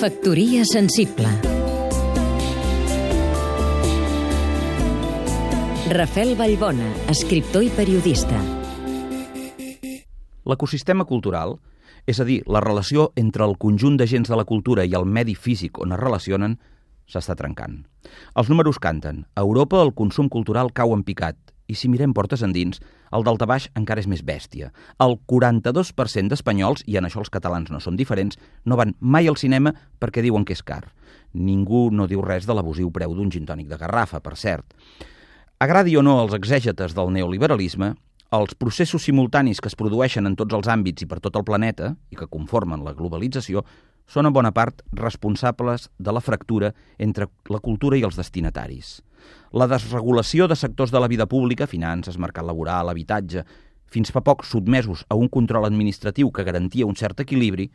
Factoria sensible. Rafel Vallbona, escriptor i periodista. L'ecosistema cultural, és a dir, la relació entre el conjunt d'agents de la cultura i el medi físic on es relacionen, s'està trencant. Els números canten. A Europa el consum cultural cau en picat i si mirem portes endins, el daltabaix encara és més bèstia. El 42% d'espanyols, i en això els catalans no són diferents, no van mai al cinema perquè diuen que és car. Ningú no diu res de l'abusiu preu d'un gintònic de garrafa, per cert. Agradi o no als exègetes del neoliberalisme, els processos simultanis que es produeixen en tots els àmbits i per tot el planeta, i que conformen la globalització, són en bona part responsables de la fractura entre la cultura i els destinataris. La desregulació de sectors de la vida pública, finances, mercat laboral, habitatge, fins fa poc sotmesos a un control administratiu que garantia un cert equilibri,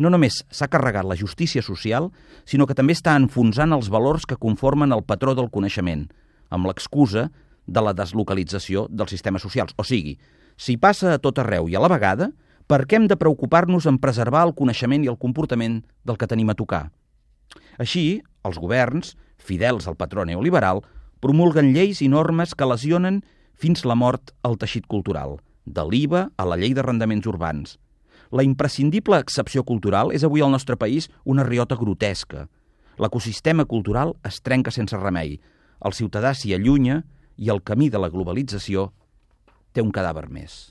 no només s'ha carregat la justícia social, sinó que també està enfonsant els valors que conformen el patró del coneixement, amb l'excusa de la deslocalització dels sistemes socials. O sigui, si passa a tot arreu i a la vegada, per què hem de preocupar-nos en preservar el coneixement i el comportament del que tenim a tocar? Així, els governs, fidels al patró neoliberal, promulguen lleis i normes que lesionen fins la mort el teixit cultural, de l'IVA a la llei d'arrendaments urbans. La imprescindible excepció cultural és avui al nostre país una riota grotesca. L'ecosistema cultural es trenca sense remei, el ciutadà s'hi allunya i el camí de la globalització té un cadàver més.